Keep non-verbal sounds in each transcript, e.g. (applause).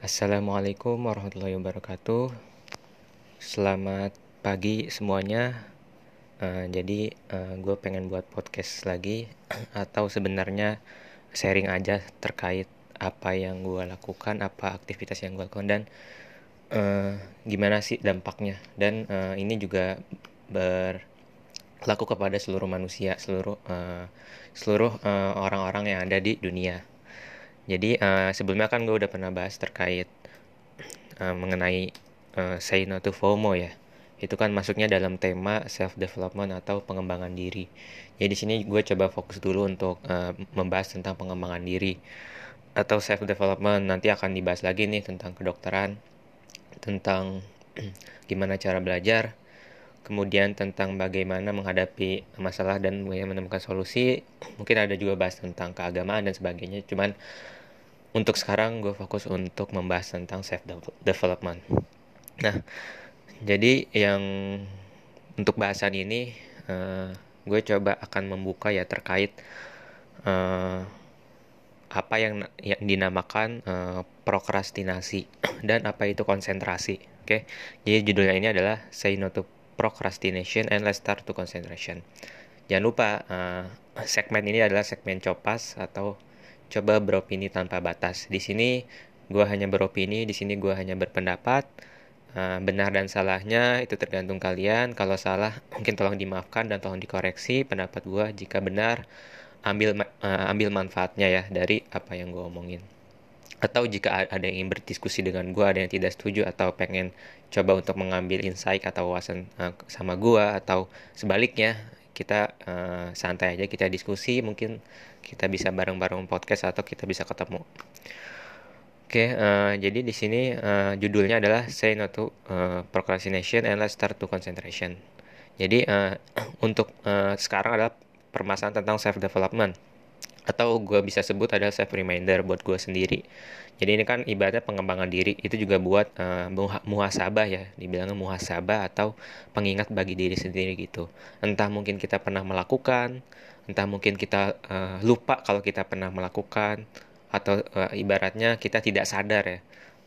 Assalamualaikum warahmatullahi wabarakatuh. Selamat pagi semuanya. Uh, jadi uh, eh, gue pengen buat podcast lagi (clears throat) atau sebenarnya sharing aja terkait apa yang gue lakukan, apa aktivitas yang gue lakukan dan uh, gimana sih dampaknya. Dan uh, ini juga berlaku kepada seluruh manusia, seluruh uh, seluruh orang-orang uh, yang ada di dunia jadi uh, sebelumnya kan gue udah pernah bahas terkait uh, mengenai uh, say no to FOMO ya. Itu kan masuknya dalam tema self development atau pengembangan diri. Jadi di sini gue coba fokus dulu untuk uh, membahas tentang pengembangan diri atau self development. Nanti akan dibahas lagi nih tentang kedokteran, tentang (clears throat) gimana cara belajar, kemudian tentang bagaimana menghadapi masalah dan menemukan solusi. Mungkin ada juga bahas tentang keagamaan dan sebagainya. Cuman untuk sekarang gue fokus untuk membahas tentang self development. Nah, jadi yang untuk bahasan ini uh, gue coba akan membuka ya terkait uh, apa yang yang dinamakan uh, prokrastinasi (clears throat) dan apa itu konsentrasi. Oke, okay? jadi judulnya ini adalah Say No to Procrastination and Let's Start to Concentration. Jangan lupa uh, segmen ini adalah segmen copas atau coba beropini tanpa batas. Di sini gue hanya beropini, di sini gue hanya berpendapat. Uh, benar dan salahnya itu tergantung kalian. Kalau salah mungkin tolong dimaafkan dan tolong dikoreksi pendapat gue. Jika benar ambil uh, ambil manfaatnya ya dari apa yang gue omongin. Atau jika ada yang ingin berdiskusi dengan gue, ada yang tidak setuju atau pengen coba untuk mengambil insight atau wawasan uh, sama gue atau sebaliknya kita uh, santai aja kita diskusi mungkin kita bisa bareng-bareng podcast atau kita bisa ketemu. Oke okay, uh, eh, jadi di sini uh, judulnya adalah say no to uh, procrastination and let's start to concentration. Jadi uh, (clears throat) untuk uh, sekarang adalah permasalahan tentang self development atau gue bisa sebut adalah self reminder buat gue sendiri jadi ini kan ibaratnya pengembangan diri itu juga buat uh, muhasabah ya, dibilangnya muhasabah atau pengingat bagi diri sendiri gitu. Entah mungkin kita pernah melakukan, entah mungkin kita uh, lupa kalau kita pernah melakukan atau uh, ibaratnya kita tidak sadar ya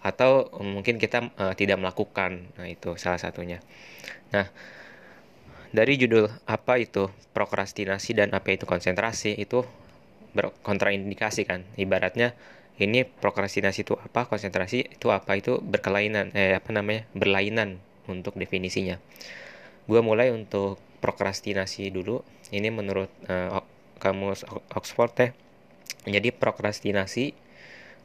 atau mungkin kita uh, tidak melakukan. Nah, itu salah satunya. Nah, dari judul apa itu prokrastinasi dan apa itu konsentrasi itu berkontraindikasi kan. Ibaratnya ini prokrastinasi itu apa konsentrasi itu apa itu berkelainan eh apa namanya berlainan untuk definisinya. Gue mulai untuk prokrastinasi dulu. Ini menurut uh, kamus Oxford teh. Jadi prokrastinasi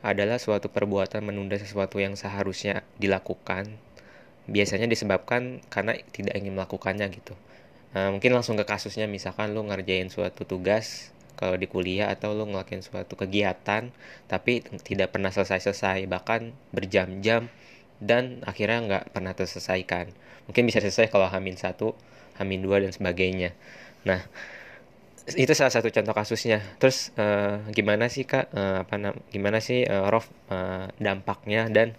adalah suatu perbuatan menunda sesuatu yang seharusnya dilakukan. Biasanya disebabkan karena tidak ingin melakukannya gitu. Uh, mungkin langsung ke kasusnya misalkan lu ngerjain suatu tugas kalau di kuliah atau lo ngelakuin suatu kegiatan tapi tidak pernah selesai-selesai bahkan berjam-jam dan akhirnya nggak pernah terselesaikan. Mungkin bisa selesai kalau hamin satu hamin dua dan sebagainya. Nah itu salah satu contoh kasusnya. Terus uh, gimana sih kak? Uh, apa nam gimana sih uh, Rof uh, dampaknya dan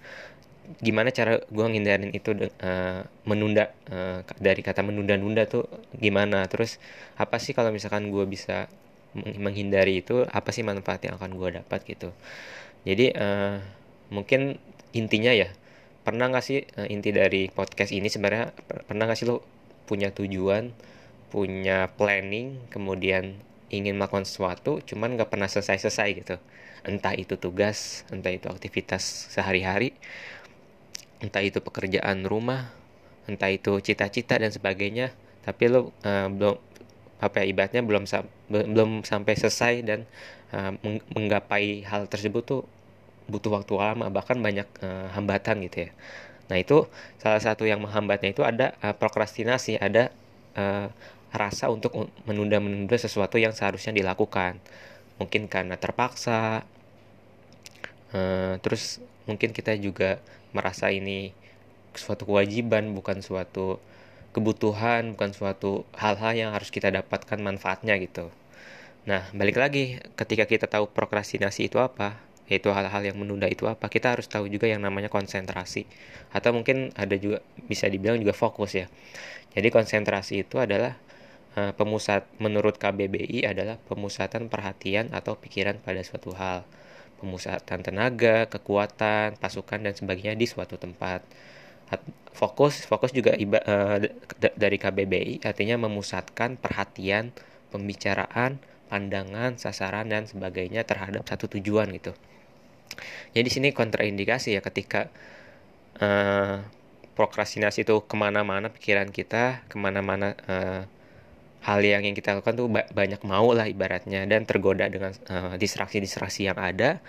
gimana cara gue ngindarin itu uh, menunda uh, dari kata menunda-nunda tuh gimana? Terus apa sih kalau misalkan gue bisa menghindari itu apa sih manfaat yang akan gue dapat gitu. Jadi uh, mungkin intinya ya pernah nggak sih uh, inti dari podcast ini sebenarnya pernah nggak sih lo punya tujuan punya planning kemudian ingin melakukan sesuatu cuman nggak pernah selesai-selesai gitu. Entah itu tugas entah itu aktivitas sehari-hari entah itu pekerjaan rumah entah itu cita-cita dan sebagainya tapi lo uh, belum apa ya ibaratnya belum belum sampai selesai dan uh, menggapai hal tersebut tuh butuh waktu lama bahkan banyak uh, hambatan gitu ya. Nah itu salah satu yang menghambatnya itu ada uh, prokrastinasi, ada uh, rasa untuk menunda-menunda sesuatu yang seharusnya dilakukan. Mungkin karena terpaksa, uh, terus mungkin kita juga merasa ini suatu kewajiban bukan suatu kebutuhan bukan suatu hal-hal yang harus kita dapatkan manfaatnya gitu. Nah balik lagi ketika kita tahu prokrastinasi itu apa yaitu hal-hal yang menunda itu apa kita harus tahu juga yang namanya konsentrasi. Atau mungkin ada juga bisa dibilang juga fokus ya. Jadi konsentrasi itu adalah uh, pemusat menurut KBBI adalah pemusatan perhatian atau pikiran pada suatu hal. Pemusatan tenaga, kekuatan, pasukan dan sebagainya di suatu tempat. Fokus fokus juga iba, uh, dari KBBI artinya memusatkan perhatian, pembicaraan, pandangan, sasaran dan sebagainya terhadap satu tujuan gitu. Jadi di sini kontraindikasi ya ketika uh, prokrastinasi itu ke mana-mana pikiran kita, ke mana-mana uh, hal yang yang kita lakukan tuh banyak mau lah ibaratnya dan tergoda dengan distraksi-distraksi uh, yang ada.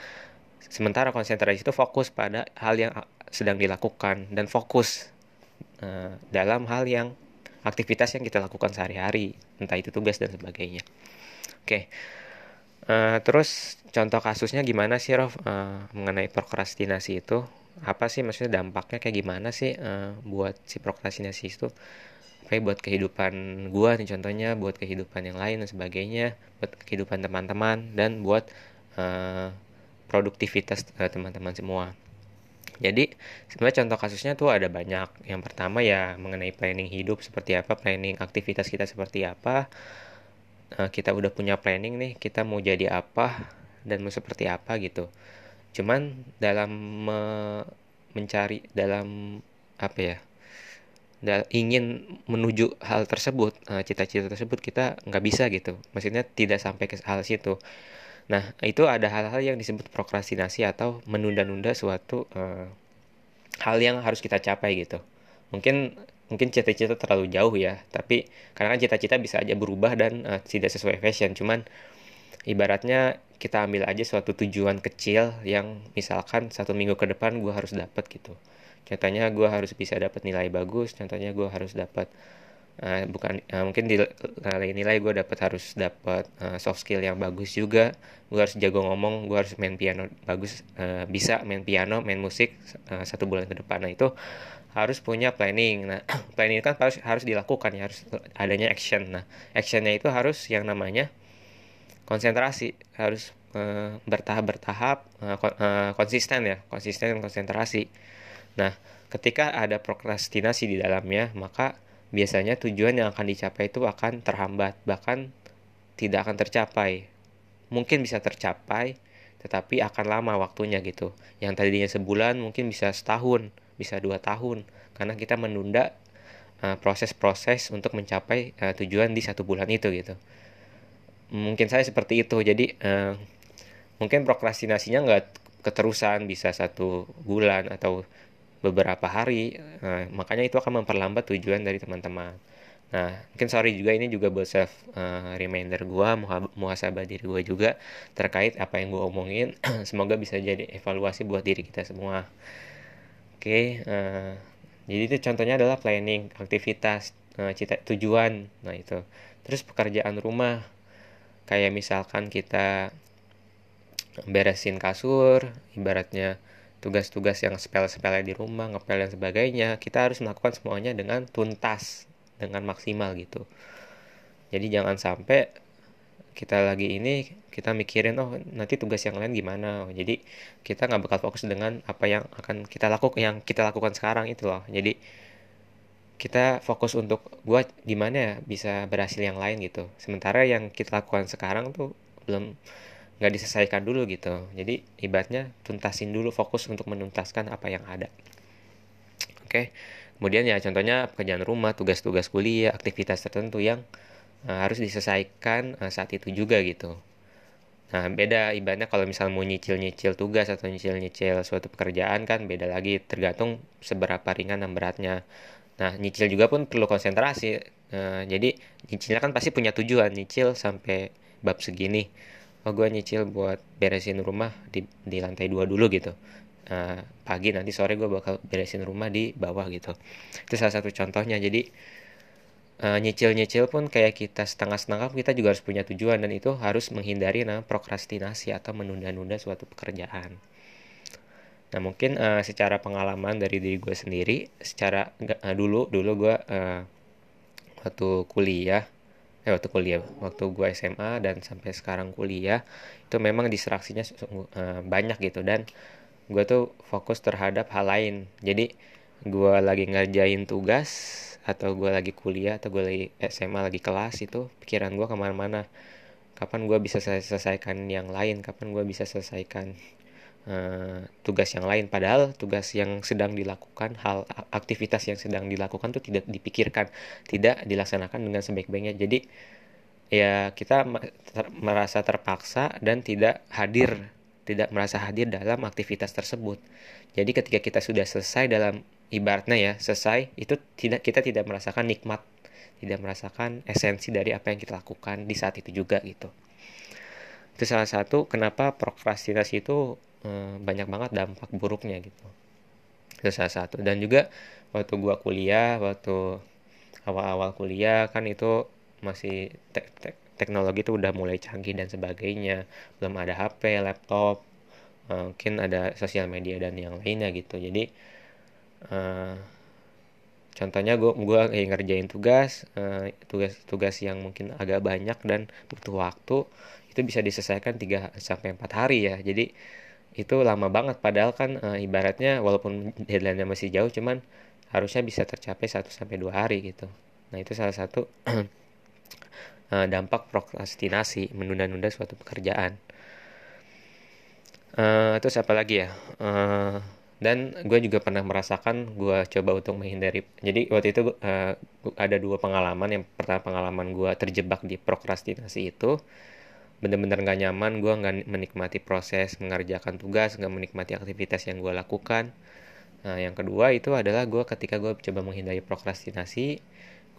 Sementara konsentrasi itu fokus pada hal yang sedang dilakukan dan fokus uh, dalam hal yang aktivitas yang kita lakukan sehari-hari, entah itu tugas dan sebagainya. Oke. Okay. Uh, terus contoh kasusnya gimana sih Rof uh, mengenai prokrastinasi itu? Apa sih maksudnya dampaknya kayak gimana sih uh, buat si prokrastinasi itu? kayak buat kehidupan gua nih contohnya buat kehidupan yang lain dan sebagainya buat kehidupan teman-teman dan buat uh, produktivitas teman eh, teman-teman semua jadi sebenarnya contoh kasusnya tuh ada banyak. Yang pertama ya mengenai planning hidup seperti apa planning aktivitas kita seperti apa. Uh, kita udah punya planning nih kita mau jadi apa dan mau seperti apa gitu. Cuman dalam me mencari dalam apa ya ingin menuju hal tersebut eh, cita-cita tersebut kita nggak bisa gitu. Maksudnya tidak sampai ke hal situ nah itu ada hal-hal yang disebut prokrastinasi atau menunda-nunda suatu uh, hal yang harus kita capai gitu. Mungkin mungkin cita-cita terlalu jauh ya tapi karena kan cita-cita bisa aja berubah dan uh, tidak sesuai fashion. Cuman ibaratnya kita ambil aja suatu tujuan kecil yang misalkan satu minggu ke depan gue harus dapat gitu. Contohnya gue harus bisa dapat nilai bagus contohnya gue harus dapat uh, bukan uh, mungkin di nilai nilai gue dapat harus dapat uh, soft skill yang bagus juga. Gue harus jago ngomong gue harus main piano bagus uh, bisa main piano main musik uh, satu bulan ke depan. Nah itu harus punya planning. Nah (clears throat) planning kan harus harus dilakukan ya harus adanya action. Nah actionnya itu harus yang namanya konsentrasi harus bertahap bertahap uh, konsisten ya konsisten konsentrasi. Nah, ketika ada prokrastinasi di dalamnya, maka biasanya tujuan yang akan dicapai itu akan terhambat, bahkan tidak akan tercapai. Mungkin bisa tercapai, tetapi akan lama waktunya gitu. Yang tadinya sebulan mungkin bisa setahun, bisa dua tahun, karena kita menunda uh, proses-proses uh, untuk mencapai uh, tujuan di satu bulan itu gitu. Mungkin saya seperti itu, jadi uh, mungkin prokrastinasinya nggak keterusan, bisa satu bulan atau beberapa hari. Nah, makanya itu akan memperlambat tujuan dari teman-teman. Nah mungkin sorry juga ini juga buat self uh, reminder gue muhasabah diri gue juga terkait apa yang gue omongin. (clears throat) Semoga bisa jadi evaluasi buat diri kita semua. Oke okay, uh, jadi itu contohnya adalah planning aktivitas uh, cita tujuan. Nah itu. Terus pekerjaan rumah. Kayak misalkan kita beresin kasur ibaratnya tugas-tugas yang sepele-sepele di rumah, ngepel dan sebagainya, kita harus melakukan semuanya dengan tuntas, dengan maksimal gitu. Jadi jangan sampai kita lagi ini kita mikirin oh nanti tugas yang lain gimana. Jadi kita nggak bakal fokus dengan apa yang akan kita lakukan yang kita lakukan sekarang itu loh. Jadi kita fokus untuk buat gimana ya bisa berhasil yang lain gitu. Sementara yang kita lakukan sekarang tuh belum nggak diselesaikan dulu gitu. Jadi ibaratnya tuntasin dulu fokus untuk menuntaskan apa yang ada. Oke? Kemudian ya contohnya pekerjaan rumah tugas-tugas kuliah aktivitas tertentu yang uh, harus diselesaikan uh, saat itu juga gitu. Nah beda ibaratnya kalau misal mau nyicil-nyicil tugas atau nyicil-nyicil suatu pekerjaan kan beda lagi tergantung seberapa ringan dan beratnya. Nah nyicil juga pun perlu konsentrasi uh, jadi nyicilnya kan pasti punya tujuan nyicil sampai bab segini oh gue nyicil buat beresin rumah di, di lantai dua dulu gitu. Uh, pagi nanti sore gue bakal beresin rumah di bawah gitu. Itu salah satu contohnya. Jadi uh, nyicil-nyicil pun kayak kita setengah-setengah kita juga harus punya tujuan dan itu harus menghindari nah prokrastinasi atau menunda-nunda suatu pekerjaan. Nah mungkin uh, secara pengalaman dari diri gue sendiri secara uh, dulu dulu gue uh, waktu kuliah eh waktu kuliah waktu gue SMA dan sampai sekarang kuliah itu memang distraksinya uh, banyak gitu. Dan gue tuh fokus terhadap hal lain. Jadi gue lagi ngerjain tugas atau gue lagi kuliah atau gue lagi SMA lagi kelas itu pikiran gue ke mana-mana. Kapan gue bisa selesaikan yang lain? Kapan gue bisa selesaikan uh, tugas yang lain. Padahal tugas yang sedang dilakukan hal aktivitas yang sedang dilakukan tuh tidak dipikirkan tidak dilaksanakan dengan sebaik-baiknya. Jadi ya kita ter merasa terpaksa dan tidak hadir tidak merasa hadir dalam aktivitas tersebut. Jadi ketika kita sudah selesai dalam ibaratnya ya selesai itu tidak kita tidak merasakan nikmat tidak merasakan esensi dari apa yang kita lakukan di saat itu juga gitu. Itu salah satu kenapa prokrastinasi itu banyak banget dampak buruknya gitu. Itu salah satu. Dan juga waktu gua kuliah waktu awal-awal kuliah kan itu masih te te teknologi itu udah mulai canggih dan sebagainya. Belum ada HP laptop e, mungkin ada sosial media dan yang lainnya gitu. Jadi e, contohnya gue gue kayak ngerjain tugas uh, tugas tugas yang mungkin agak banyak dan butuh waktu itu bisa diselesaikan 3 sampai 4 hari ya. Jadi itu lama banget padahal kan uh, ibaratnya walaupun deadline-nya masih jauh cuman harusnya bisa tercapai 1 sampai 2 hari gitu. Nah itu salah satu uh, (clears throat) dampak prokrastinasi menunda-nunda suatu pekerjaan. Uh, terus apa lagi ya? Uh, dan gue juga pernah merasakan gue coba untuk menghindari jadi waktu itu uh, ada dua pengalaman. Yang pertama pengalaman gue terjebak di prokrastinasi itu bener-bener gak nyaman gue nggak menikmati proses mengerjakan tugas nggak menikmati aktivitas yang gue lakukan. Nah yang kedua itu adalah gue ketika gue coba menghindari prokrastinasi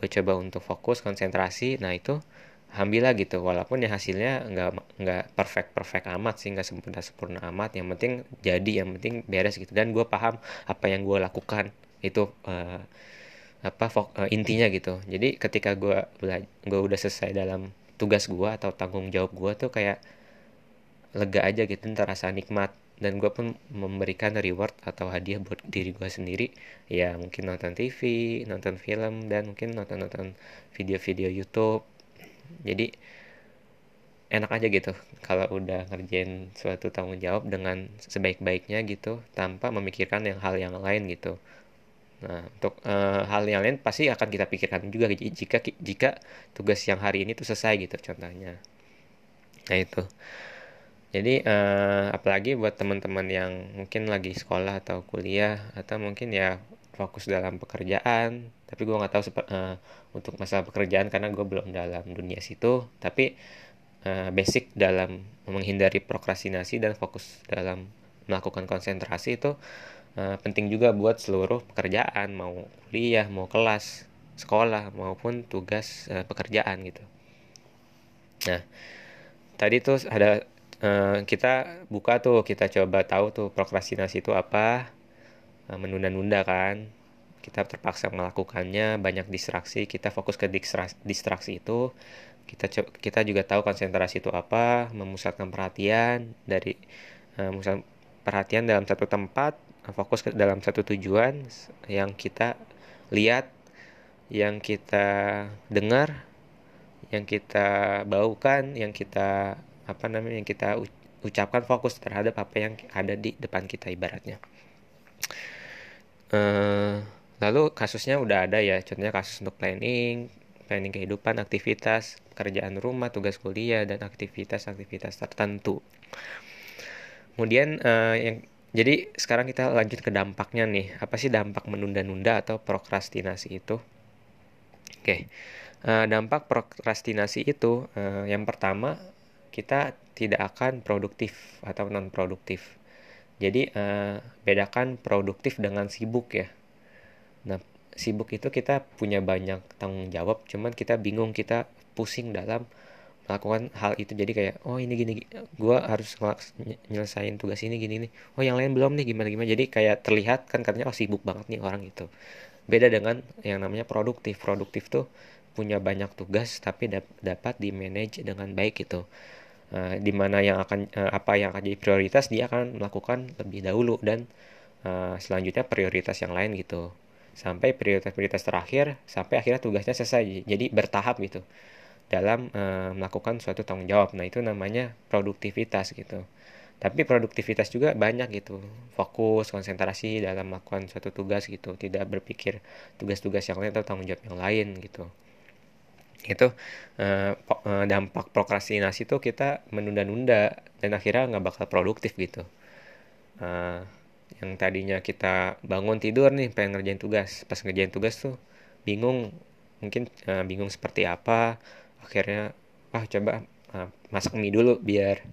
gue coba untuk fokus konsentrasi nah itu alhamdulillah gitu. Walaupun ya hasilnya nggak nggak perfect perfect amat sih nggak sempurna sempurna amat yang penting jadi yang penting beres gitu. Dan gue paham apa yang gue lakukan itu uh, apa uh, intinya gitu. Jadi ketika gue gue udah selesai dalam tugas gue atau tanggung jawab gue tuh kayak lega aja gitu terasa nikmat. Dan gue pun memberikan reward atau hadiah buat diri gue sendiri. Ya mungkin nonton TV nonton film dan mungkin nonton nonton video-video YouTube. Jadi enak aja gitu kalau udah ngerjain suatu tanggung jawab dengan sebaik-baiknya gitu tanpa memikirkan yang hal yang lain gitu nah untuk uh, hal yang lain pasti akan kita pikirkan juga jika jika tugas yang hari ini tuh selesai gitu contohnya. Nah itu. Jadi uh, apalagi buat teman-teman yang mungkin lagi sekolah atau kuliah atau mungkin ya fokus dalam pekerjaan tapi gue nggak tahu uh, untuk masalah pekerjaan karena gue belum dalam dunia situ tapi uh, basic dalam menghindari prokrastinasi dan fokus dalam melakukan konsentrasi itu uh, penting juga buat seluruh pekerjaan mau kuliah mau kelas sekolah maupun tugas uh, pekerjaan gitu. Nah tadi tuh ada uh, kita buka tuh kita coba tahu tuh prokrastinasi itu apa Eh, menunda-nunda kan. Kita terpaksa melakukannya banyak distraksi kita fokus ke distraksi, distraksi itu. Kita kita juga tahu konsentrasi itu apa memusatkan perhatian dari uh, perhatian dalam satu tempat fokus ke dalam satu tujuan yang kita lihat yang kita dengar yang kita baukan yang kita apa namanya yang kita ucapkan fokus terhadap apa yang ada di depan kita ibaratnya Eh, lalu kasusnya udah ada ya, contohnya kasus untuk planning, planning kehidupan, aktivitas, pekerjaan rumah, tugas kuliah, dan aktivitas-aktivitas tertentu. Kemudian uh, yang jadi sekarang kita lanjut ke dampaknya nih. Apa sih dampak menunda-nunda atau prokrastinasi itu? Oke, uh, dampak prokrastinasi itu uh, yang pertama kita tidak akan produktif atau non produktif. Jadi uh, bedakan produktif dengan sibuk ya. Nah, sibuk itu kita punya banyak tanggung jawab, cuman kita bingung, kita pusing dalam melakukan hal itu. Jadi kayak, oh ini gini, gue harus nyelesain tugas ini gini nih. Oh yang lain belum nih gimana gimana. Jadi kayak terlihat kan katanya oh sibuk banget nih orang itu. Beda dengan yang namanya produktif. Produktif tuh punya banyak tugas tapi dap dapat di manage dengan baik gitu uh, di mana yang akan uh, apa yang akan jadi prioritas dia akan melakukan lebih dahulu dan uh, selanjutnya prioritas yang lain gitu sampai prioritas-prioritas terakhir sampai akhirnya tugasnya selesai jadi bertahap gitu dalam uh, melakukan suatu tanggung jawab. Nah itu namanya produktivitas gitu. Tapi produktivitas juga banyak gitu. Fokus konsentrasi dalam melakukan suatu tugas gitu. Tidak berpikir tugas-tugas yang lain atau tanggung jawab yang lain gitu. Itu uh, dampak prokrastinasi itu kita menunda-nunda dan akhirnya nggak bakal produktif gitu. Uh, yang tadinya kita bangun tidur nih pengen ngerjain tugas. Pas ngerjain tugas tuh bingung mungkin uh, bingung seperti apa akhirnya ah coba uh, masak mie dulu biar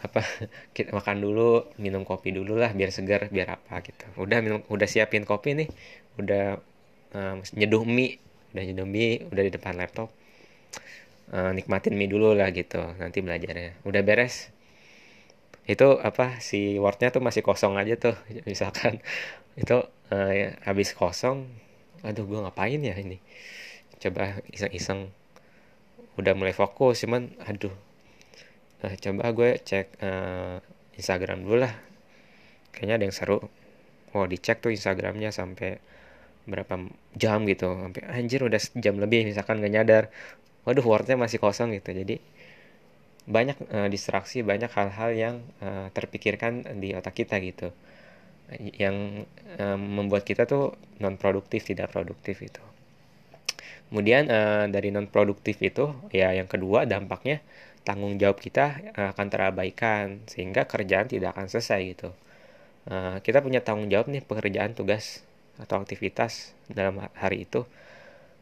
apa (laughs) kita makan dulu minum kopi dulu lah biar segar biar apa gitu. Udah minum udah siapin kopi nih udah uh, nyeduh mie udah nyeduh mie udah di depan laptop uh, nikmatin mie dulu lah gitu nanti belajarnya. Udah beres. Itu apa si wordnya tuh masih kosong aja tuh (laughs) misalkan. Itu uh, ya, habis kosong aduh gue ngapain ya ini? Coba iseng-iseng udah mulai fokus cuman aduh. Nah, coba gue cek uh, Instagram dulu lah. Kayaknya ada yang seru. Oh dicek tuh Instagramnya sampai berapa jam gitu. Sampai anjir udah jam lebih misalkan gak nyadar. Waduh wordnya masih kosong gitu. Jadi banyak uh, distraksi banyak hal-hal yang uh, terpikirkan di otak kita gitu. Yang uh, membuat kita tuh non produktif tidak produktif itu kemudian uh, dari non produktif itu ya yang kedua dampaknya tanggung jawab kita uh, akan terabaikan sehingga kerjaan tidak akan selesai gitu. Uh, kita punya tanggung jawab nih pekerjaan tugas atau aktivitas dalam hari itu.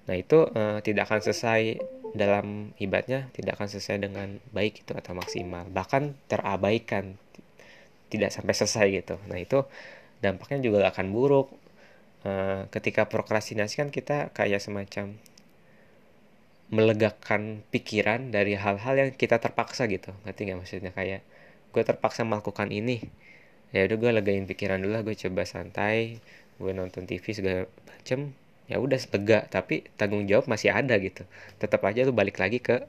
Nah itu uh, tidak akan selesai dalam ibadatnya tidak akan selesai dengan baik itu atau maksimal bahkan terabaikan tidak sampai selesai gitu. Nah itu dampaknya juga akan buruk. Uh, ketika prokrastinasi kan kita kayak semacam melegakan pikiran dari hal-hal yang kita terpaksa gitu. Ngerti nggak maksudnya? Kayak gue terpaksa melakukan ini. Ya udah gue legain pikiran dulu lah. Gue coba santai gue nonton TV segala macem. Ya udah lega. Tapi tanggung jawab masih ada gitu. Tetap aja lu balik lagi ke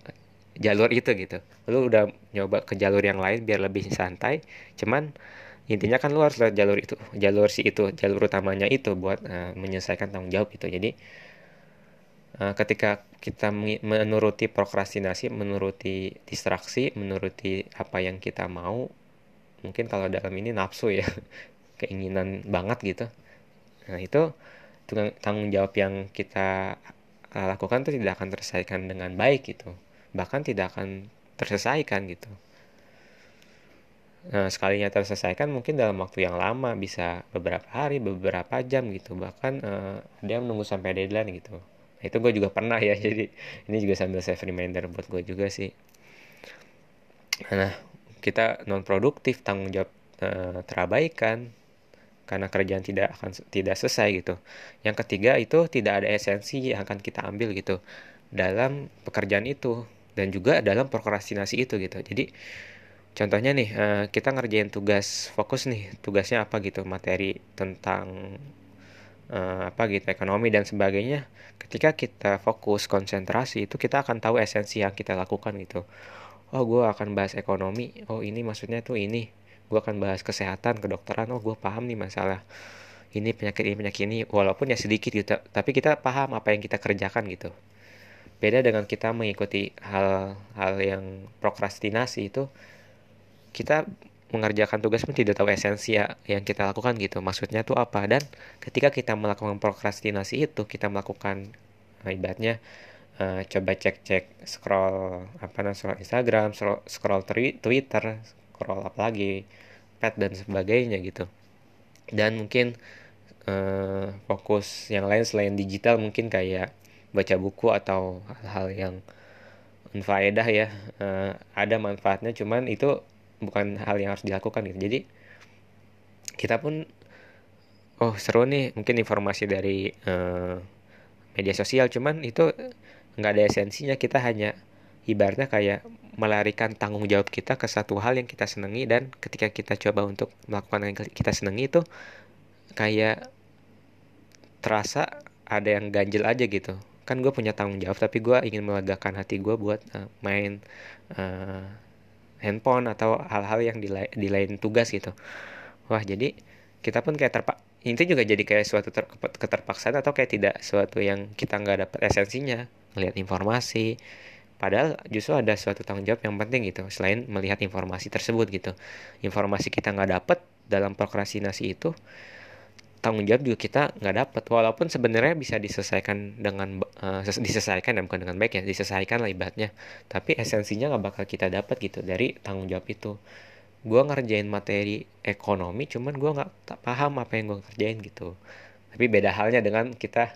jalur itu gitu. Lu udah nyoba ke jalur yang lain biar lebih santai. Cuman intinya kan lu harus lewat jalur itu jalur si itu jalur utamanya itu buat uh, menyelesaikan tanggung jawab itu jadi uh, ketika kita menuruti prokrastinasi, menuruti distraksi, menuruti apa yang kita mau, mungkin kalau dalam ini nafsu ya, (laughs) keinginan banget gitu. Nah itu tanggung jawab yang kita eh, lakukan itu tidak akan terselesaikan dengan baik gitu, bahkan tidak akan terselesaikan gitu. Nah, sekalinya terselesaikan mungkin dalam waktu yang lama bisa beberapa hari, beberapa jam gitu, bahkan uh, ada yang menunggu sampai deadline gitu. Itu gue juga pernah ya (laughs) jadi ini juga sambil save reminder buat gue juga sih. Nah kita non produktif tanggung jawab uh, terabaikan karena kerjaan tidak akan tidak selesai gitu. Yang ketiga itu tidak ada esensi yang akan kita ambil gitu dalam pekerjaan itu dan juga dalam prokrastinasi itu gitu. Jadi contohnya nih uh, kita ngerjain tugas fokus nih tugasnya apa gitu materi tentang uh, apa gitu ekonomi dan sebagainya ketika kita fokus konsentrasi itu kita akan tahu esensi yang kita lakukan gitu. Oh gue akan bahas ekonomi. Oh ini maksudnya tuh ini. Gue akan bahas kesehatan kedokteran. Oh gue paham nih masalah ini penyakit ini penyakit ini. Walaupun ya sedikit gitu. Tapi kita paham apa yang kita kerjakan gitu. Beda dengan kita mengikuti hal-hal yang prokrastinasi itu kita mengerjakan tugas pun tidak tahu esensi ya yang kita lakukan gitu. Maksudnya tuh apa? Dan ketika kita melakukan prokrastinasi itu kita melakukan nah, ibaratnya uh, coba cek cek scroll apa namanya scroll Instagram scroll, Twitter scroll apa lagi pet dan sebagainya gitu. Dan mungkin uh, fokus yang lain selain digital mungkin kayak baca buku atau hal-hal yang faedah ya. Uh, ada manfaatnya cuman itu bukan hal yang harus dilakukan gitu. Jadi kita pun oh seru nih mungkin informasi dari uh, media sosial. Cuman itu nggak ada esensinya. Kita hanya ibaratnya kayak melarikan tanggung jawab kita ke satu hal yang kita senangi. Dan ketika kita coba untuk melakukan yang kita senangi itu kayak terasa ada yang ganjil aja gitu. Kan gue punya tanggung jawab tapi gue ingin melegakan hati gue buat uh, main uh, handphone atau hal-hal yang di, lain tugas gitu. Wah jadi kita pun kayak terpak itu juga jadi kayak suatu ter keterpaksaan atau kayak tidak suatu yang kita nggak dapat esensinya melihat informasi. Padahal justru ada suatu tanggung jawab yang penting gitu selain melihat informasi tersebut gitu. Informasi kita nggak dapat dalam prokrastinasi itu tanggung jawab juga kita nggak dapat walaupun sebenarnya bisa diselesaikan dengan uh, diselesaikan dan bukan dengan baik ya diselesaikan lah ibaratnya. Tapi esensinya nggak bakal kita dapat gitu dari tanggung jawab itu. Gue ngerjain materi ekonomi cuman gue nggak paham apa yang gue kerjain gitu. Tapi beda halnya dengan kita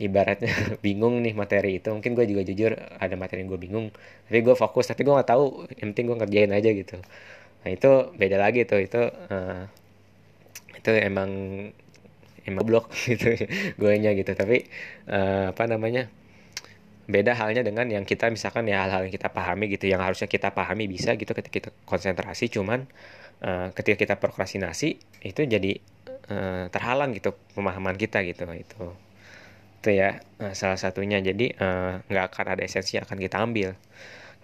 ibaratnya (laughs) bingung nih materi itu. Mungkin gue juga jujur ada materi yang gue bingung tapi gue fokus tapi gue nggak tahu yang penting gue ngerjain aja gitu. Nah itu beda lagi tuh itu uh, itu emang emang blok (laughs) gitu gue nya gitu. Tapi uh, apa namanya beda halnya dengan yang kita misalkan ya hal-hal yang kita pahami gitu yang harusnya kita pahami bisa gitu ketika kita konsentrasi cuman uh, ketika kita prokrastinasi itu jadi uh, terhalang gitu pemahaman kita gitu itu. Itu ya uh, salah satunya. Jadi nggak uh, akan ada esensi yang akan kita ambil.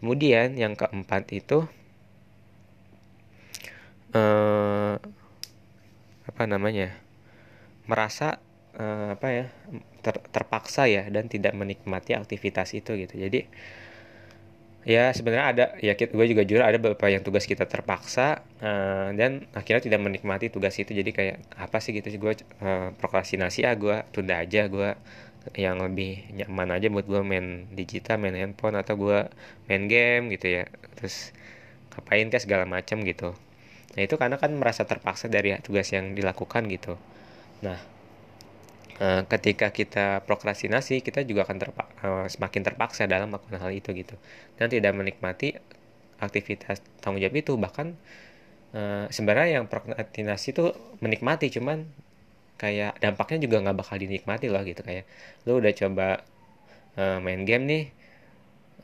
Kemudian yang keempat itu uh, apa namanya merasa uh, apa ya ter, terpaksa ya dan tidak menikmati aktivitas itu gitu. Jadi ya sebenarnya ada ya gue juga jujur ada beberapa yang tugas kita terpaksa uh, dan akhirnya tidak menikmati tugas itu. Jadi kayak apa sih gitu sih gue uh, prokrastinasi ah gue tunda aja gue yang lebih nyaman aja buat gue main digital main handphone atau gue main game gitu ya. Terus ngapain kan segala macam gitu. Nah itu karena kan merasa terpaksa dari tugas yang dilakukan gitu nah uh, ketika kita prokrastinasi kita juga akan terpa uh, semakin terpaksa dalam melakukan hal itu gitu. Dan tidak menikmati aktivitas tanggung jawab itu. Bahkan uh, sebenarnya yang prokrastinasi itu menikmati cuman kayak dampaknya juga nggak bakal dinikmati loh gitu. Kayak lu udah coba main game nih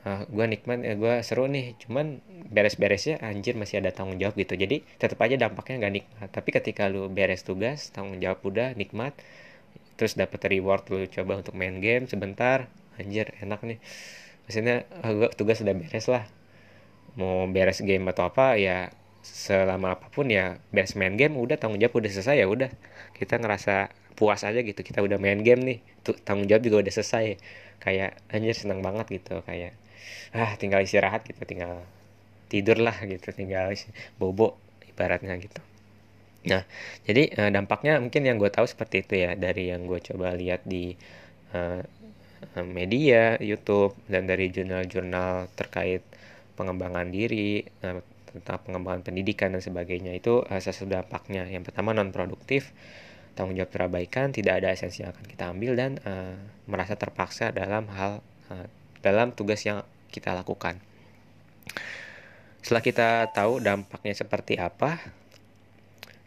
uh, gue nikmat ya gue seru nih cuman beres-beresnya anjir masih ada tanggung jawab gitu. Jadi tetap aja dampaknya nggak nikmat tapi ketika lu beres tugas tanggung jawab udah nikmat terus dapat reward lu coba untuk main game sebentar anjir enak nih. Maksudnya gue tugas sudah beres lah. Mau beres game atau apa ya selama apa pun ya beres main game udah tanggung jawab udah selesai ya udah. Kita ngerasa puas aja gitu kita udah main game nih tuh tanggung jawab juga udah selesai. Kayak anjir senang banget gitu kayak ah tinggal istirahat gitu tinggal tidur lah gitu tinggal bobo ibaratnya gitu Nah, jadi uh, dampaknya mungkin yang gue tahu seperti itu ya dari yang gue coba lihat di uh, media, YouTube dan dari jurnal-jurnal terkait pengembangan diri, uh, tentang pengembangan pendidikan dan sebagainya itu uh, sesuatu dampaknya. Yang pertama non produktif, tanggung jawab terabaikan, tidak ada esensi yang akan kita ambil dan uh, merasa terpaksa dalam hal uh, dalam tugas yang kita lakukan. Setelah kita tahu dampaknya seperti apa,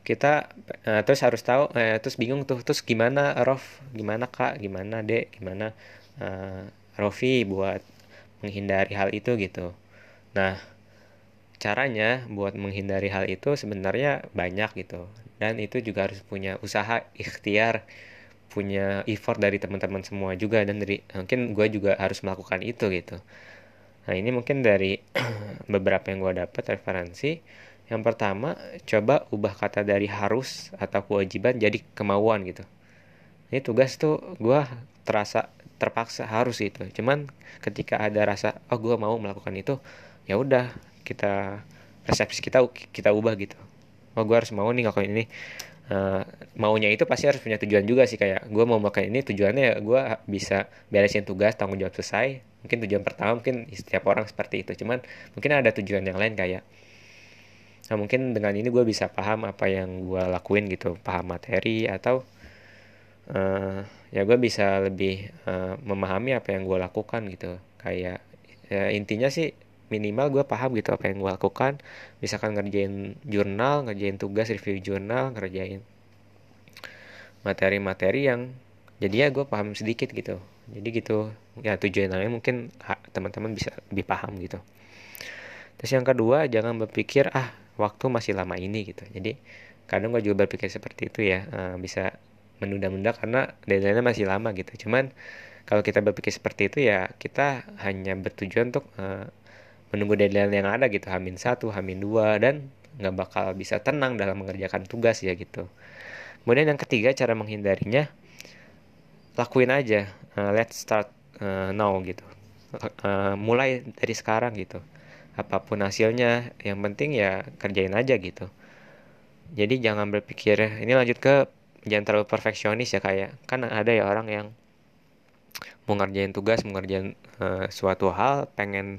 kita uh, terus harus tahu uh, terus bingung tuh terus gimana Rof? Gimana kak? Gimana dek? Gimana uh, Rofi buat menghindari hal itu gitu. Nah caranya buat menghindari hal itu sebenarnya banyak gitu. Dan itu juga harus punya usaha ikhtiar punya effort dari teman-teman semua juga dan dari mungkin gue juga harus melakukan itu gitu nah ini mungkin dari (clears throat) beberapa yang gue dapat referensi yang pertama, coba ubah kata dari harus atau kewajiban jadi kemauan gitu. Ini tugas tuh gue terasa terpaksa harus gitu. Cuman ketika ada rasa oh gue mau melakukan itu, ya udah kita persepsi kita kita ubah gitu. Oh gue harus mau nih ngelakuin ini. Uh, maunya itu pasti harus punya tujuan juga sih kayak gue mau melakukan ini tujuannya ya gue bisa beresin tugas tanggung jawab selesai mungkin tujuan pertama mungkin setiap orang seperti itu cuman mungkin ada tujuan yang lain kayak Nah mungkin dengan ini gue bisa paham apa yang gue lakuin gitu, paham materi atau uh, ya gue bisa lebih uh, memahami apa yang gue lakukan gitu. Kayak ya, intinya sih minimal gue paham gitu apa yang gue lakukan. Misalkan ngerjain jurnal, ngerjain tugas review jurnal, ngerjain materi-materi yang jadi ya gue paham sedikit gitu. Jadi gitu ya tujuan lain mungkin teman-teman bisa lebih paham gitu. Terus yang kedua jangan berpikir ah waktu masih lama ini gitu jadi kadang gue juga berpikir seperti itu ya uh, bisa menunda-nunda karena deadline-nya masih lama gitu cuman kalau kita berpikir seperti itu ya kita hanya bertujuan untuk uh, menunggu deadline yang ada gitu hamin satu hamin dua dan nggak bakal bisa tenang dalam mengerjakan tugas ya gitu. Kemudian yang ketiga cara menghindarinya lakuin aja uh, let's start uh, now gitu. Uh, mulai dari sekarang gitu. Apa pun hasilnya yang penting ya kerjain aja gitu. Jadi jangan berpikir ini lanjut ke jangan terlalu perfeksionis ya kayak kan ada ya orang yang mau ngerjain tugas mau ngerjain uh, suatu hal pengen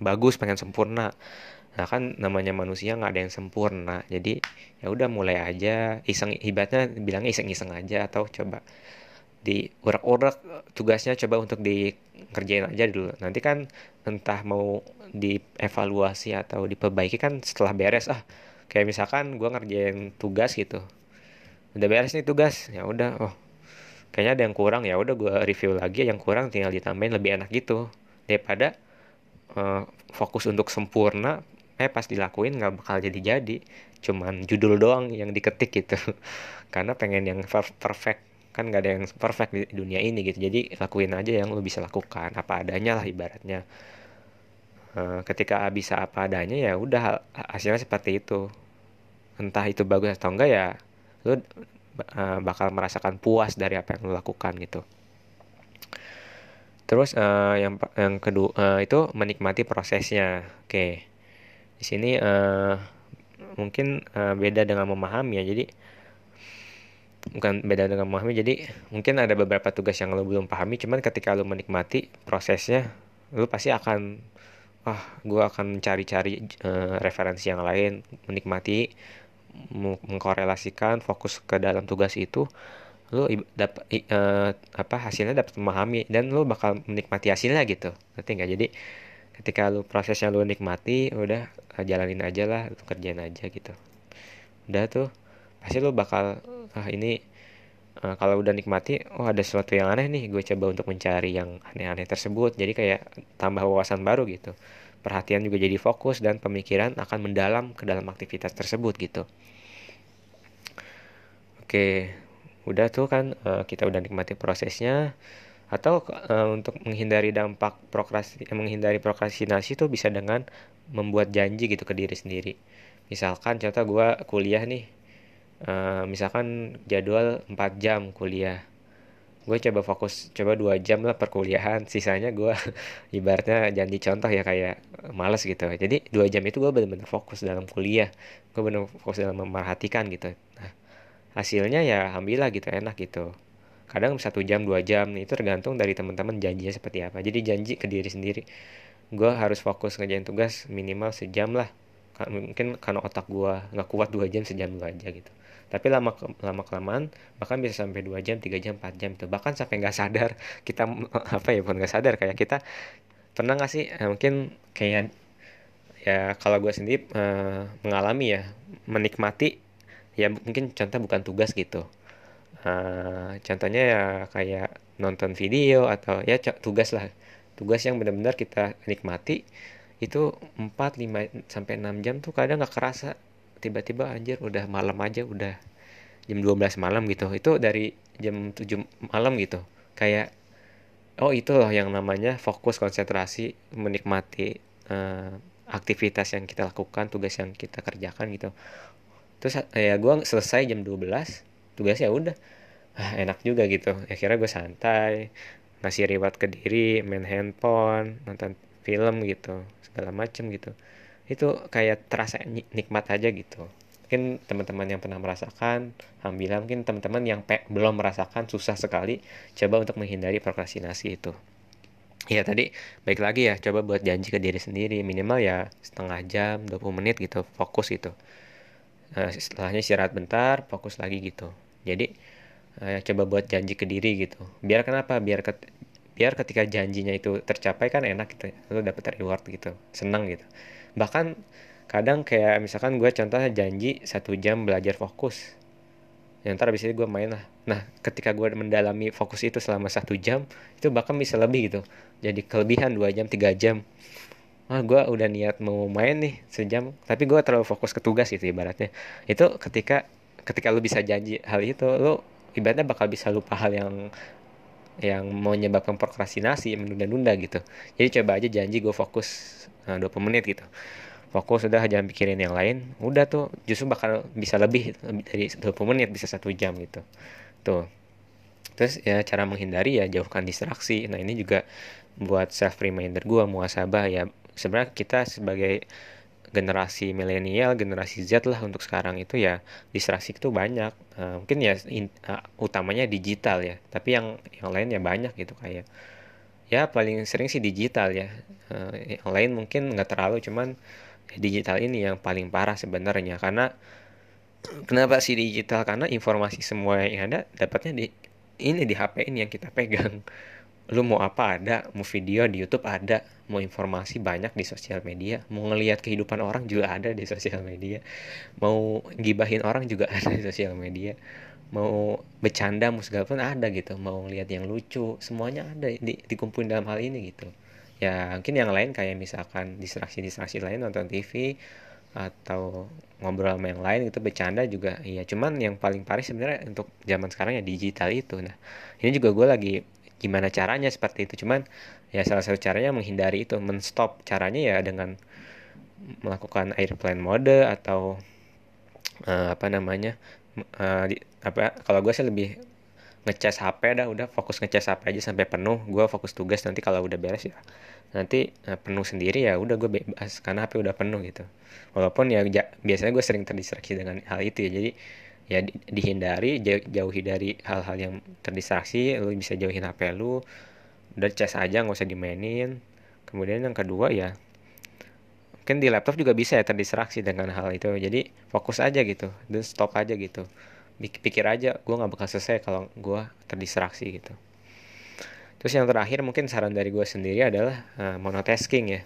bagus pengen sempurna. Nah kan namanya manusia nggak ada yang sempurna. Jadi ya udah mulai aja. Iseng ibaratnya bilangnya iseng-iseng aja atau coba di urak-urak tugasnya coba untuk dikerjain aja dulu. Nanti kan entah mau dievaluasi atau diperbaiki kan setelah beres ah kayak misalkan gue ngerjain tugas gitu. Udah beres nih tugas ya udah oh kayaknya ada yang kurang ya udah gue review lagi yang kurang tinggal ditambahin lebih enak gitu. Daripada uh, fokus untuk sempurna eh pas dilakuin nggak bakal jadi jadi cuman judul doang yang diketik gitu. (laughs) Karena pengen yang perfect. Kan nggak ada yang perfect di dunia ini gitu. Jadi lakuin aja yang lo bisa lakukan. Apa adanya lah ibaratnya. Uh, ketika bisa apa adanya ya udah hasilnya seperti itu. Entah itu bagus atau enggak ya lo uh, bakal merasakan puas dari apa yang lo lakukan gitu terus uh, yang yang kedua uh, itu menikmati prosesnya. Oke. Okay. di sini uh, mungkin uh, beda dengan memahami ya. Jadi bukan beda dengan memahami. Jadi mungkin ada beberapa tugas yang lo belum pahami. Cuman ketika lo menikmati prosesnya lo pasti akan wah gue akan cari-cari uh, referensi yang lain. Menikmati mengkorelasikan fokus ke dalam tugas itu lo dapat uh, apa hasilnya dapat memahami dan lo bakal menikmati hasilnya gitu ngerti nggak? Jadi ketika lo prosesnya lo nikmati udah jalanin aja lah lo kerjain aja gitu. Udah tuh pasti lo bakal ah ini uh, kalau udah nikmati oh ada sesuatu yang aneh nih gue coba untuk mencari yang aneh-aneh tersebut. Jadi kayak tambah wawasan baru gitu. Perhatian juga jadi fokus dan pemikiran akan mendalam ke dalam aktivitas tersebut gitu. Oke udah tuh kan uh, kita udah nikmati prosesnya. Atau uh, untuk menghindari dampak prokrastinasi menghindari prokrastinasi tuh bisa dengan membuat janji gitu ke diri sendiri. Misalkan contoh gue kuliah nih uh, misalkan jadwal 4 jam kuliah. Gue coba fokus coba dua jam lah perkuliahan. (laughs) Sisanya gue (laughs) ibaratnya janji contoh ya kayak males gitu. Jadi dua jam itu gue benar-benar fokus dalam kuliah. Gue benar fokus dalam memerhatikan gitu hasilnya ya alhamdulillah gitu enak gitu. Kadang satu jam dua jam itu tergantung dari teman-teman janjinya seperti apa. Jadi janji ke diri sendiri gue harus fokus ngerjain tugas minimal sejam lah. Mungkin karena otak gue nggak kuat dua jam sejam dua aja gitu. Tapi lama lama kelamaan bahkan bisa sampai dua jam tiga jam empat jam itu bahkan sampai nggak sadar (laughs) kita apa ya bukan nggak sadar kayak kita pernah nggak sih eh, mungkin kayak ya kalau gue sendiri uh, mengalami ya menikmati ya mungkin contoh bukan tugas gitu. Uh, contohnya ya kayak nonton video atau ya tugas lah. Tugas yang benar-benar kita nikmati itu 4 5 sampai 6 jam tuh kadang nggak kerasa. Tiba-tiba anjir udah malam aja udah jam 12 malam gitu. Itu dari jam 7 malam gitu. Kayak oh itu loh yang namanya fokus konsentrasi menikmati uh, aktivitas yang kita lakukan tugas yang kita kerjakan gitu terus ya gue selesai jam 12 tugasnya udah. Ah, enak juga gitu. Akhirnya gue santai ngasih reward ke diri main handphone nonton film gitu segala macem gitu. Itu kayak terasa nikmat aja gitu. Mungkin teman-teman yang pernah merasakan alhamdulillah mungkin teman-teman yang pe belum merasakan susah sekali coba untuk menghindari prokrastinasi itu. Ya tadi baik lagi ya coba buat janji ke diri sendiri. Minimal ya setengah jam 20 menit gitu fokus gitu nah, setelahnya istirahat bentar fokus lagi gitu. Jadi uh, coba buat janji ke diri gitu. Biar kenapa? Biar ke biar ketika janjinya itu tercapai kan enak gitu lo dapet reward gitu senang gitu. Bahkan kadang kayak misalkan gue contohnya janji satu jam belajar fokus. Yang ntar abis itu gue main lah. Nah ketika gue mendalami fokus itu selama satu jam itu bahkan bisa lebih gitu. Jadi kelebihan dua jam tiga jam ah gue udah niat mau main nih sejam. Tapi gue terlalu fokus ke tugas gitu ibaratnya. Itu ketika ketika lu bisa janji hal itu lu ibaratnya bakal bisa lupa hal yang yang menyebabkan prokrastinasi menunda-nunda gitu. Jadi coba aja janji gue fokus nah, 20 menit gitu. Fokus udah jangan pikirin yang lain. Udah tuh justru bakal bisa lebih, lebih dari 20 menit bisa satu jam gitu. Tuh. Terus ya cara menghindari ya jauhkan distraksi. Nah ini juga buat self reminder gue muasabah ya sebenarnya kita sebagai generasi milenial generasi Z lah untuk sekarang itu ya distraksi itu banyak. Uh, mungkin ya in, uh, utamanya digital ya tapi yang yang lain ya banyak gitu kayak ya paling sering sih digital ya. Uh, yang lain mungkin nggak terlalu cuman digital ini yang paling parah sebenarnya. Karena kenapa sih digital? Karena informasi semua yang ada dapatnya di ini di HP ini yang kita pegang lu mau apa ada mau video di YouTube ada mau informasi banyak di sosial media mau ngelihat kehidupan orang juga ada di sosial media mau gibahin orang juga (laughs) ada di sosial media mau bercanda mau segala pun ada gitu mau ngelihat yang lucu semuanya ada di, dikumpulin dalam hal ini gitu. Ya mungkin yang lain kayak misalkan distraksi-distraksi lain nonton TV atau ngobrol sama yang lain itu bercanda juga. Iya cuman yang paling parah sebenarnya untuk zaman sekarang ya digital itu. Nah ini juga gue lagi gimana caranya seperti itu. Cuman ya salah satu caranya menghindari itu menstop caranya ya dengan melakukan airplane mode atau uh, apa namanya uh, di, apa kalau gue sih lebih ngecas HP dah udah fokus ngecas HP aja sampai penuh. Gue fokus tugas nanti kalau udah beres ya nanti uh, penuh sendiri ya udah gue bebas karena HP udah penuh gitu. Walaupun ya biasanya gue sering terdistraksi dengan hal itu ya jadi ya di, dihindari jauh, jauhi dari hal-hal yang terdistraksi lu bisa jauhin HP lu udah cas aja nggak usah dimainin. Kemudian yang kedua ya mungkin di laptop juga bisa ya terdistraksi dengan hal itu. Jadi fokus aja gitu dan stop aja gitu. Pikir aja gue nggak bakal selesai kalau gue terdistraksi gitu. Terus yang terakhir mungkin saran dari gue sendiri adalah uh, monotasking ya.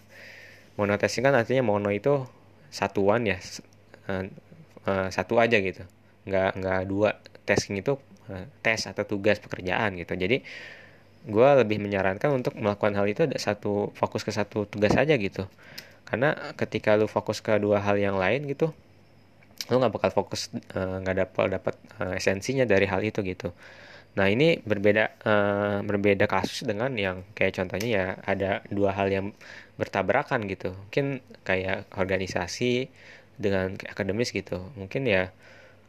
Monotasking kan artinya mono itu satuan ya uh, uh, satu aja gitu nggak nggak dua tasking itu uh, tes atau tugas pekerjaan gitu. Jadi gue lebih menyarankan untuk melakukan hal itu ada satu fokus ke satu tugas saja gitu. Karena ketika lu fokus ke dua hal yang lain gitu lu nggak bakal fokus nggak uh, dapat dapat uh, esensinya dari hal itu gitu. Nah ini berbeda uh, berbeda kasus dengan yang kayak contohnya ya ada dua hal yang bertabrakan gitu. Mungkin kayak organisasi dengan akademis gitu. Mungkin ya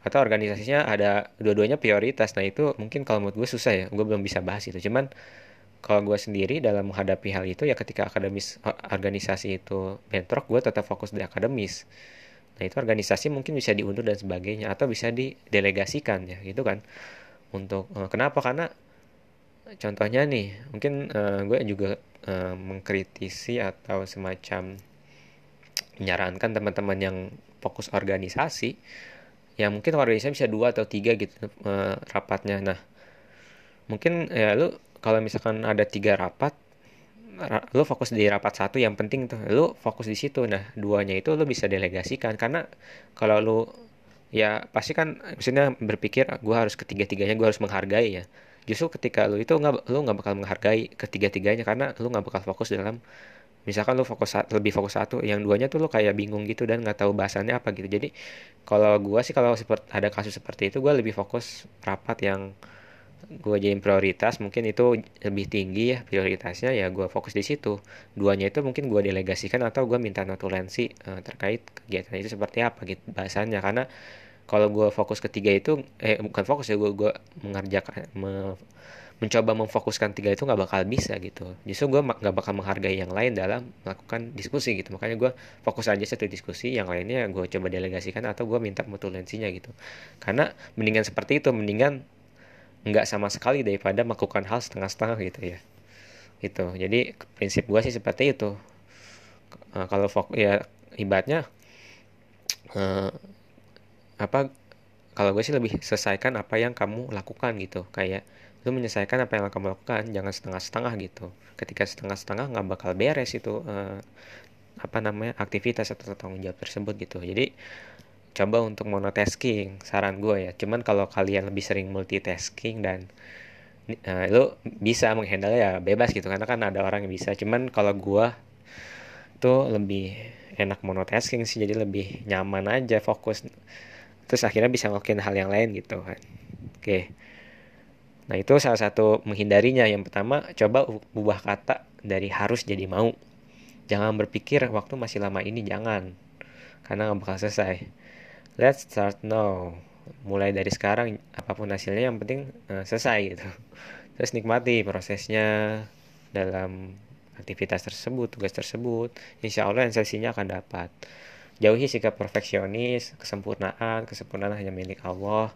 atau organisasinya ada dua-duanya prioritas. Nah itu mungkin kalau menurut gue susah ya. Gue belum bisa bahas itu. Cuman kalau gue sendiri dalam menghadapi hal itu ya ketika akademis organisasi itu bentrok gue tetap fokus di akademis. Nah itu organisasi mungkin bisa diundur dan sebagainya atau bisa didelegasikan ya gitu kan. Untuk uh, kenapa? Karena contohnya nih mungkin uh, gue juga uh, mengkritisi atau semacam menyarankan teman-teman yang fokus organisasi ya mungkin organisasi bisa dua atau tiga gitu uh, rapatnya. Nah mungkin ya lu kalau misalkan ada tiga rapat lu fokus di rapat satu yang penting tuh lu fokus di situ. Nah duanya itu lu bisa delegasikan karena kalau lu ya pasti kan misalnya berpikir gue harus ketiga tiganya gue harus menghargai ya. Justru ketika lu itu nggak lu nggak bakal menghargai ketiga tiganya karena lu nggak bakal fokus dalam misalkan lu fokus lebih fokus satu yang duanya tuh lu kayak bingung gitu dan nggak tahu bahasannya apa gitu. Jadi kalau gue sih kalau ada kasus seperti itu gue lebih fokus rapat yang gue jadi prioritas. Mungkin itu lebih tinggi ya prioritasnya ya gue fokus di situ. Duanya itu mungkin gue delegasikan atau gue minta notulensi uh, terkait kegiatan itu seperti apa gitu bahasannya. Karena kalau gue fokus ketiga itu eh bukan fokus ya gue gue mengerjakan me, mencoba memfokuskan tiga itu nggak bakal bisa gitu. Justru gue nggak bakal menghargai yang lain dalam melakukan diskusi gitu. Makanya gue fokus aja satu diskusi yang lainnya gue coba delegasikan atau gue minta mutulensinya gitu. Karena mendingan seperti itu mendingan nggak sama sekali daripada melakukan hal setengah-setengah gitu ya. Itu jadi prinsip gue sih seperti itu. Uh, kalau fokus ya ibaratnya uh, apa kalau gue sih lebih selesaikan apa yang kamu lakukan gitu. Kayak lu menyelesaikan apa yang kamu lakukan. Jangan setengah-setengah gitu. Ketika setengah-setengah nggak bakal beres itu uh, apa namanya aktivitas atau tanggung jawab tersebut gitu. Jadi coba untuk monotasking saran gue ya. Cuman kalau kalian lebih sering multitasking dan uh, lu bisa menghandle ya bebas gitu. Karena kan ada orang yang bisa. Cuman kalau gue tuh lebih enak monotasking sih. Jadi lebih nyaman aja fokus. Terus akhirnya bisa ngelakuin hal yang lain gitu kan. Oke. okay. Nah, itu salah satu menghindarinya. Yang pertama, coba ubah kata dari harus jadi mau. Jangan berpikir waktu masih lama ini, jangan. Karena nggak bakal selesai. Let's start now. Mulai dari sekarang, apa pun hasilnya yang penting uh, selesai gitu. Terus nikmati prosesnya dalam aktivitas tersebut, tugas tersebut. Insya Allah sesinya akan dapat. Jauhi sikap perfeksionis, kesempurnaan, kesempurnaan hanya milik Allah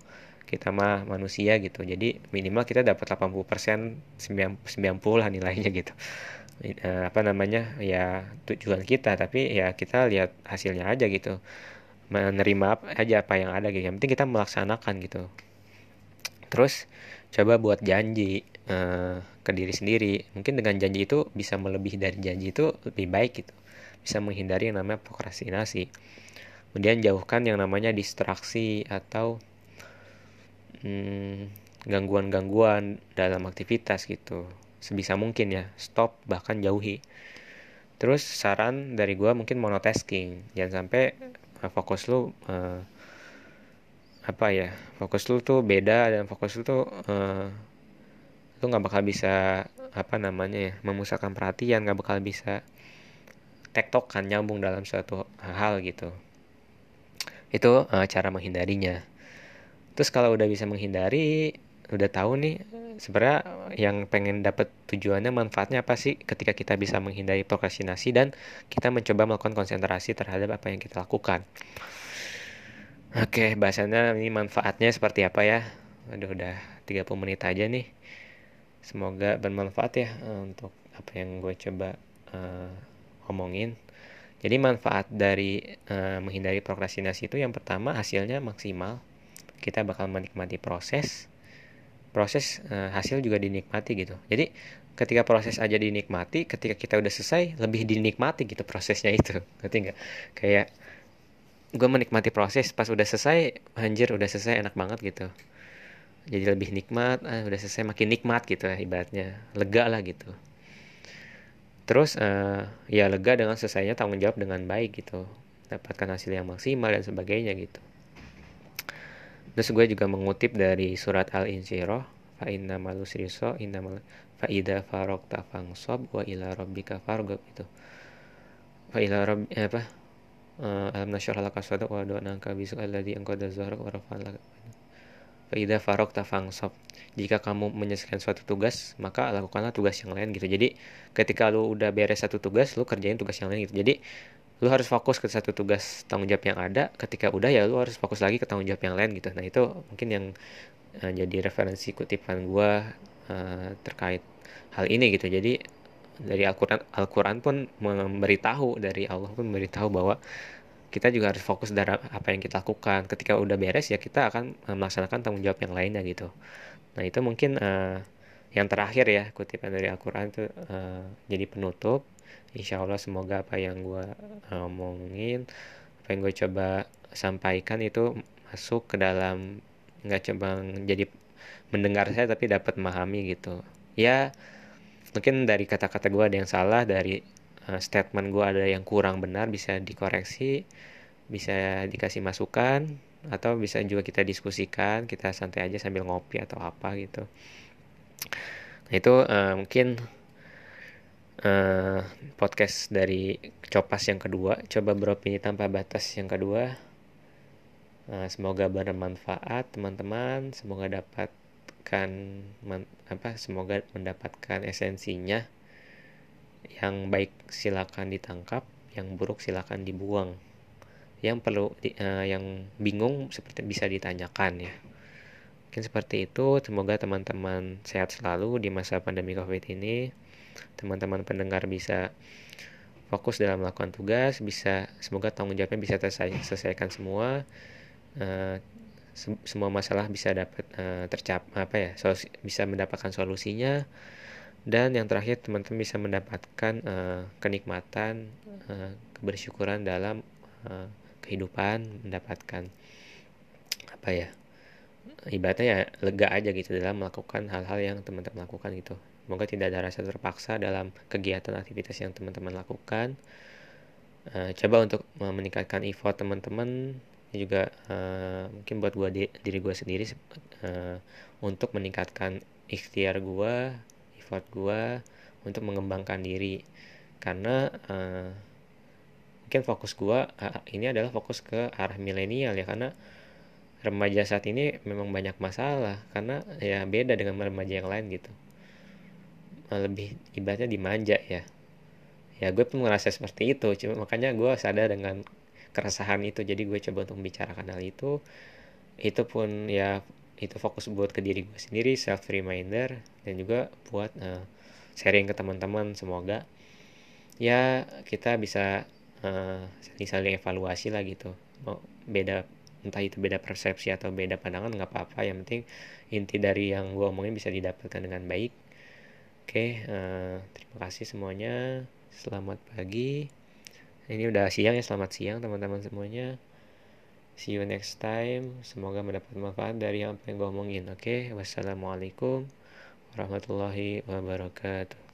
kita mah manusia gitu. Jadi minimal kita dapat 80% 90 lah nilainya gitu. Uh, apa namanya? Ya tujuan kita tapi ya kita lihat hasilnya aja gitu. Menerima aja apa yang ada gitu. Yang penting kita melaksanakan gitu. Terus coba buat janji uh, ke diri sendiri. Mungkin dengan janji itu bisa melebihi dari janji itu lebih baik gitu. Bisa menghindari yang namanya prokrastinasi. Kemudian jauhkan yang namanya distraksi atau hmm, gangguan-gangguan dalam aktivitas gitu. Sebisa mungkin ya stop bahkan jauhi. Terus saran dari gue mungkin monotasking. Jangan sampai uh, fokus lu uh, apa ya fokus lu tuh beda dan fokus lu tuh uh, lu nggak bakal bisa apa namanya ya memusatkan perhatian nggak bakal bisa tektokan nyambung dalam suatu hal gitu. Itu uh, cara menghindarinya terus kalau udah bisa menghindari udah tahu nih sebenarnya yang pengen dapat tujuannya manfaatnya apa sih ketika kita bisa menghindari prokrastinasi dan kita mencoba melakukan konsentrasi terhadap apa yang kita lakukan. Oke, bahasannya ini manfaatnya seperti apa ya? Aduh udah 30 menit aja nih. Semoga bermanfaat ya eh, untuk apa yang gue coba uh, omongin. Jadi manfaat dari uh, menghindari prokrastinasi itu yang pertama hasilnya maksimal. Kita bakal menikmati proses, proses uh, hasil juga dinikmati gitu. Jadi ketika proses aja dinikmati ketika kita udah selesai lebih dinikmati gitu prosesnya itu. (laughs) Ngerti nggak? Kayak gue menikmati proses pas udah selesai anjir udah selesai enak banget gitu. Jadi lebih nikmat ah, udah selesai makin nikmat gitu ya ibaratnya. Lega lah gitu. Terus uh, ya lega dengan selesainya tanggung jawab dengan baik gitu. Dapatkan hasil yang maksimal dan sebagainya gitu Terus gue juga mengutip dari surat Al-Insyirah, fa inna malusriso inna mal fa ida farokta fangsob wa ila rabbika fargob itu. Fa ila rabb eh, apa? Uh, alam nasyrah laka sadaq wa do'naka bisuk alladhi angqada zahrak wa rafa'an laka. Fa ida farokta fangsob. Jika kamu menyelesaikan suatu tugas, maka lakukanlah tugas yang lain gitu. Jadi ketika lu udah beres satu tugas, lu kerjain tugas yang lain gitu. Jadi lu harus fokus ke satu tugas tanggung jawab yang ada ketika udah ya lu harus fokus lagi ke tanggung jawab yang lain gitu. Nah itu mungkin yang uh, jadi referensi kutipan gua uh, terkait hal ini gitu. Jadi dari Al-Quran Al-Quran pun memberitahu dari Allah pun memberitahu bahwa kita juga harus fokus dalam apa yang kita lakukan. Ketika udah beres ya kita akan melaksanakan tanggung jawab yang lainnya gitu. Nah itu mungkin uh, yang terakhir ya kutipan dari Al-Quran itu uh, jadi penutup insya Allah semoga apa yang gue uh, omongin apa yang gue coba sampaikan itu masuk ke dalam nggak coba jadi mendengar saya tapi dapat memahami gitu. Ya mungkin dari kata-kata gue ada yang salah dari uh, statement gue ada yang kurang benar bisa dikoreksi bisa dikasih masukan atau bisa juga kita diskusikan kita santai aja sambil ngopi atau apa gitu. Nah itu uh, mungkin uh, podcast dari Copas yang kedua, coba beropini tanpa batas yang kedua. Uh, semoga bermanfaat teman-teman, semoga dapatkan man, apa semoga mendapatkan esensinya. Yang baik silakan ditangkap, yang buruk silakan dibuang. Yang perlu uh, yang bingung seperti bisa ditanyakan ya. Mungkin seperti itu. Semoga teman-teman sehat selalu di masa pandemi Covid ini teman-teman pendengar bisa fokus dalam melakukan tugas bisa semoga tanggung jawabnya bisa terselesaikan semua. Uh, se semua masalah bisa dapat uh, tercap apa ya solusi, bisa mendapatkan solusinya. Dan yang terakhir teman-teman bisa mendapatkan uh, kenikmatan uh, kebersyukuran dalam uh, kehidupan mendapatkan apa ya ibaratnya ya lega aja gitu dalam melakukan hal-hal yang teman-teman lakukan gitu Semoga tidak ada rasa terpaksa dalam kegiatan aktivitas yang teman-teman lakukan. Uh, coba untuk meningkatkan effort teman-teman. Juga uh, mungkin buat gua di, diri gue sendiri uh, untuk meningkatkan ikhtiar gue, effort gue untuk mengembangkan diri. Karena uh, mungkin fokus gue uh, ini adalah fokus ke arah milenial ya karena remaja saat ini memang banyak masalah. Karena ya beda dengan remaja yang lain gitu lebih ibaratnya dimanja ya. Ya gue pun merasa seperti itu. Cuma makanya gue sadar dengan keresahan itu. Jadi gue coba untuk membicarakan hal itu. Itu pun ya itu fokus buat ke diri gue sendiri self reminder dan juga buat uh, sharing ke teman-teman. Semoga ya kita bisa uh, saling evaluasi lah gitu. Mau beda entah itu beda persepsi atau beda pandangan nggak apa-apa. Yang penting inti dari yang gue omongin bisa didapatkan dengan baik oke uh, terima kasih semuanya. Selamat pagi. Ini udah siang ya selamat siang teman-teman semuanya. See you next time. Semoga mendapat manfaat dari apa yang gue omongin. Oke wassalamualaikum warahmatullahi wabarakatuh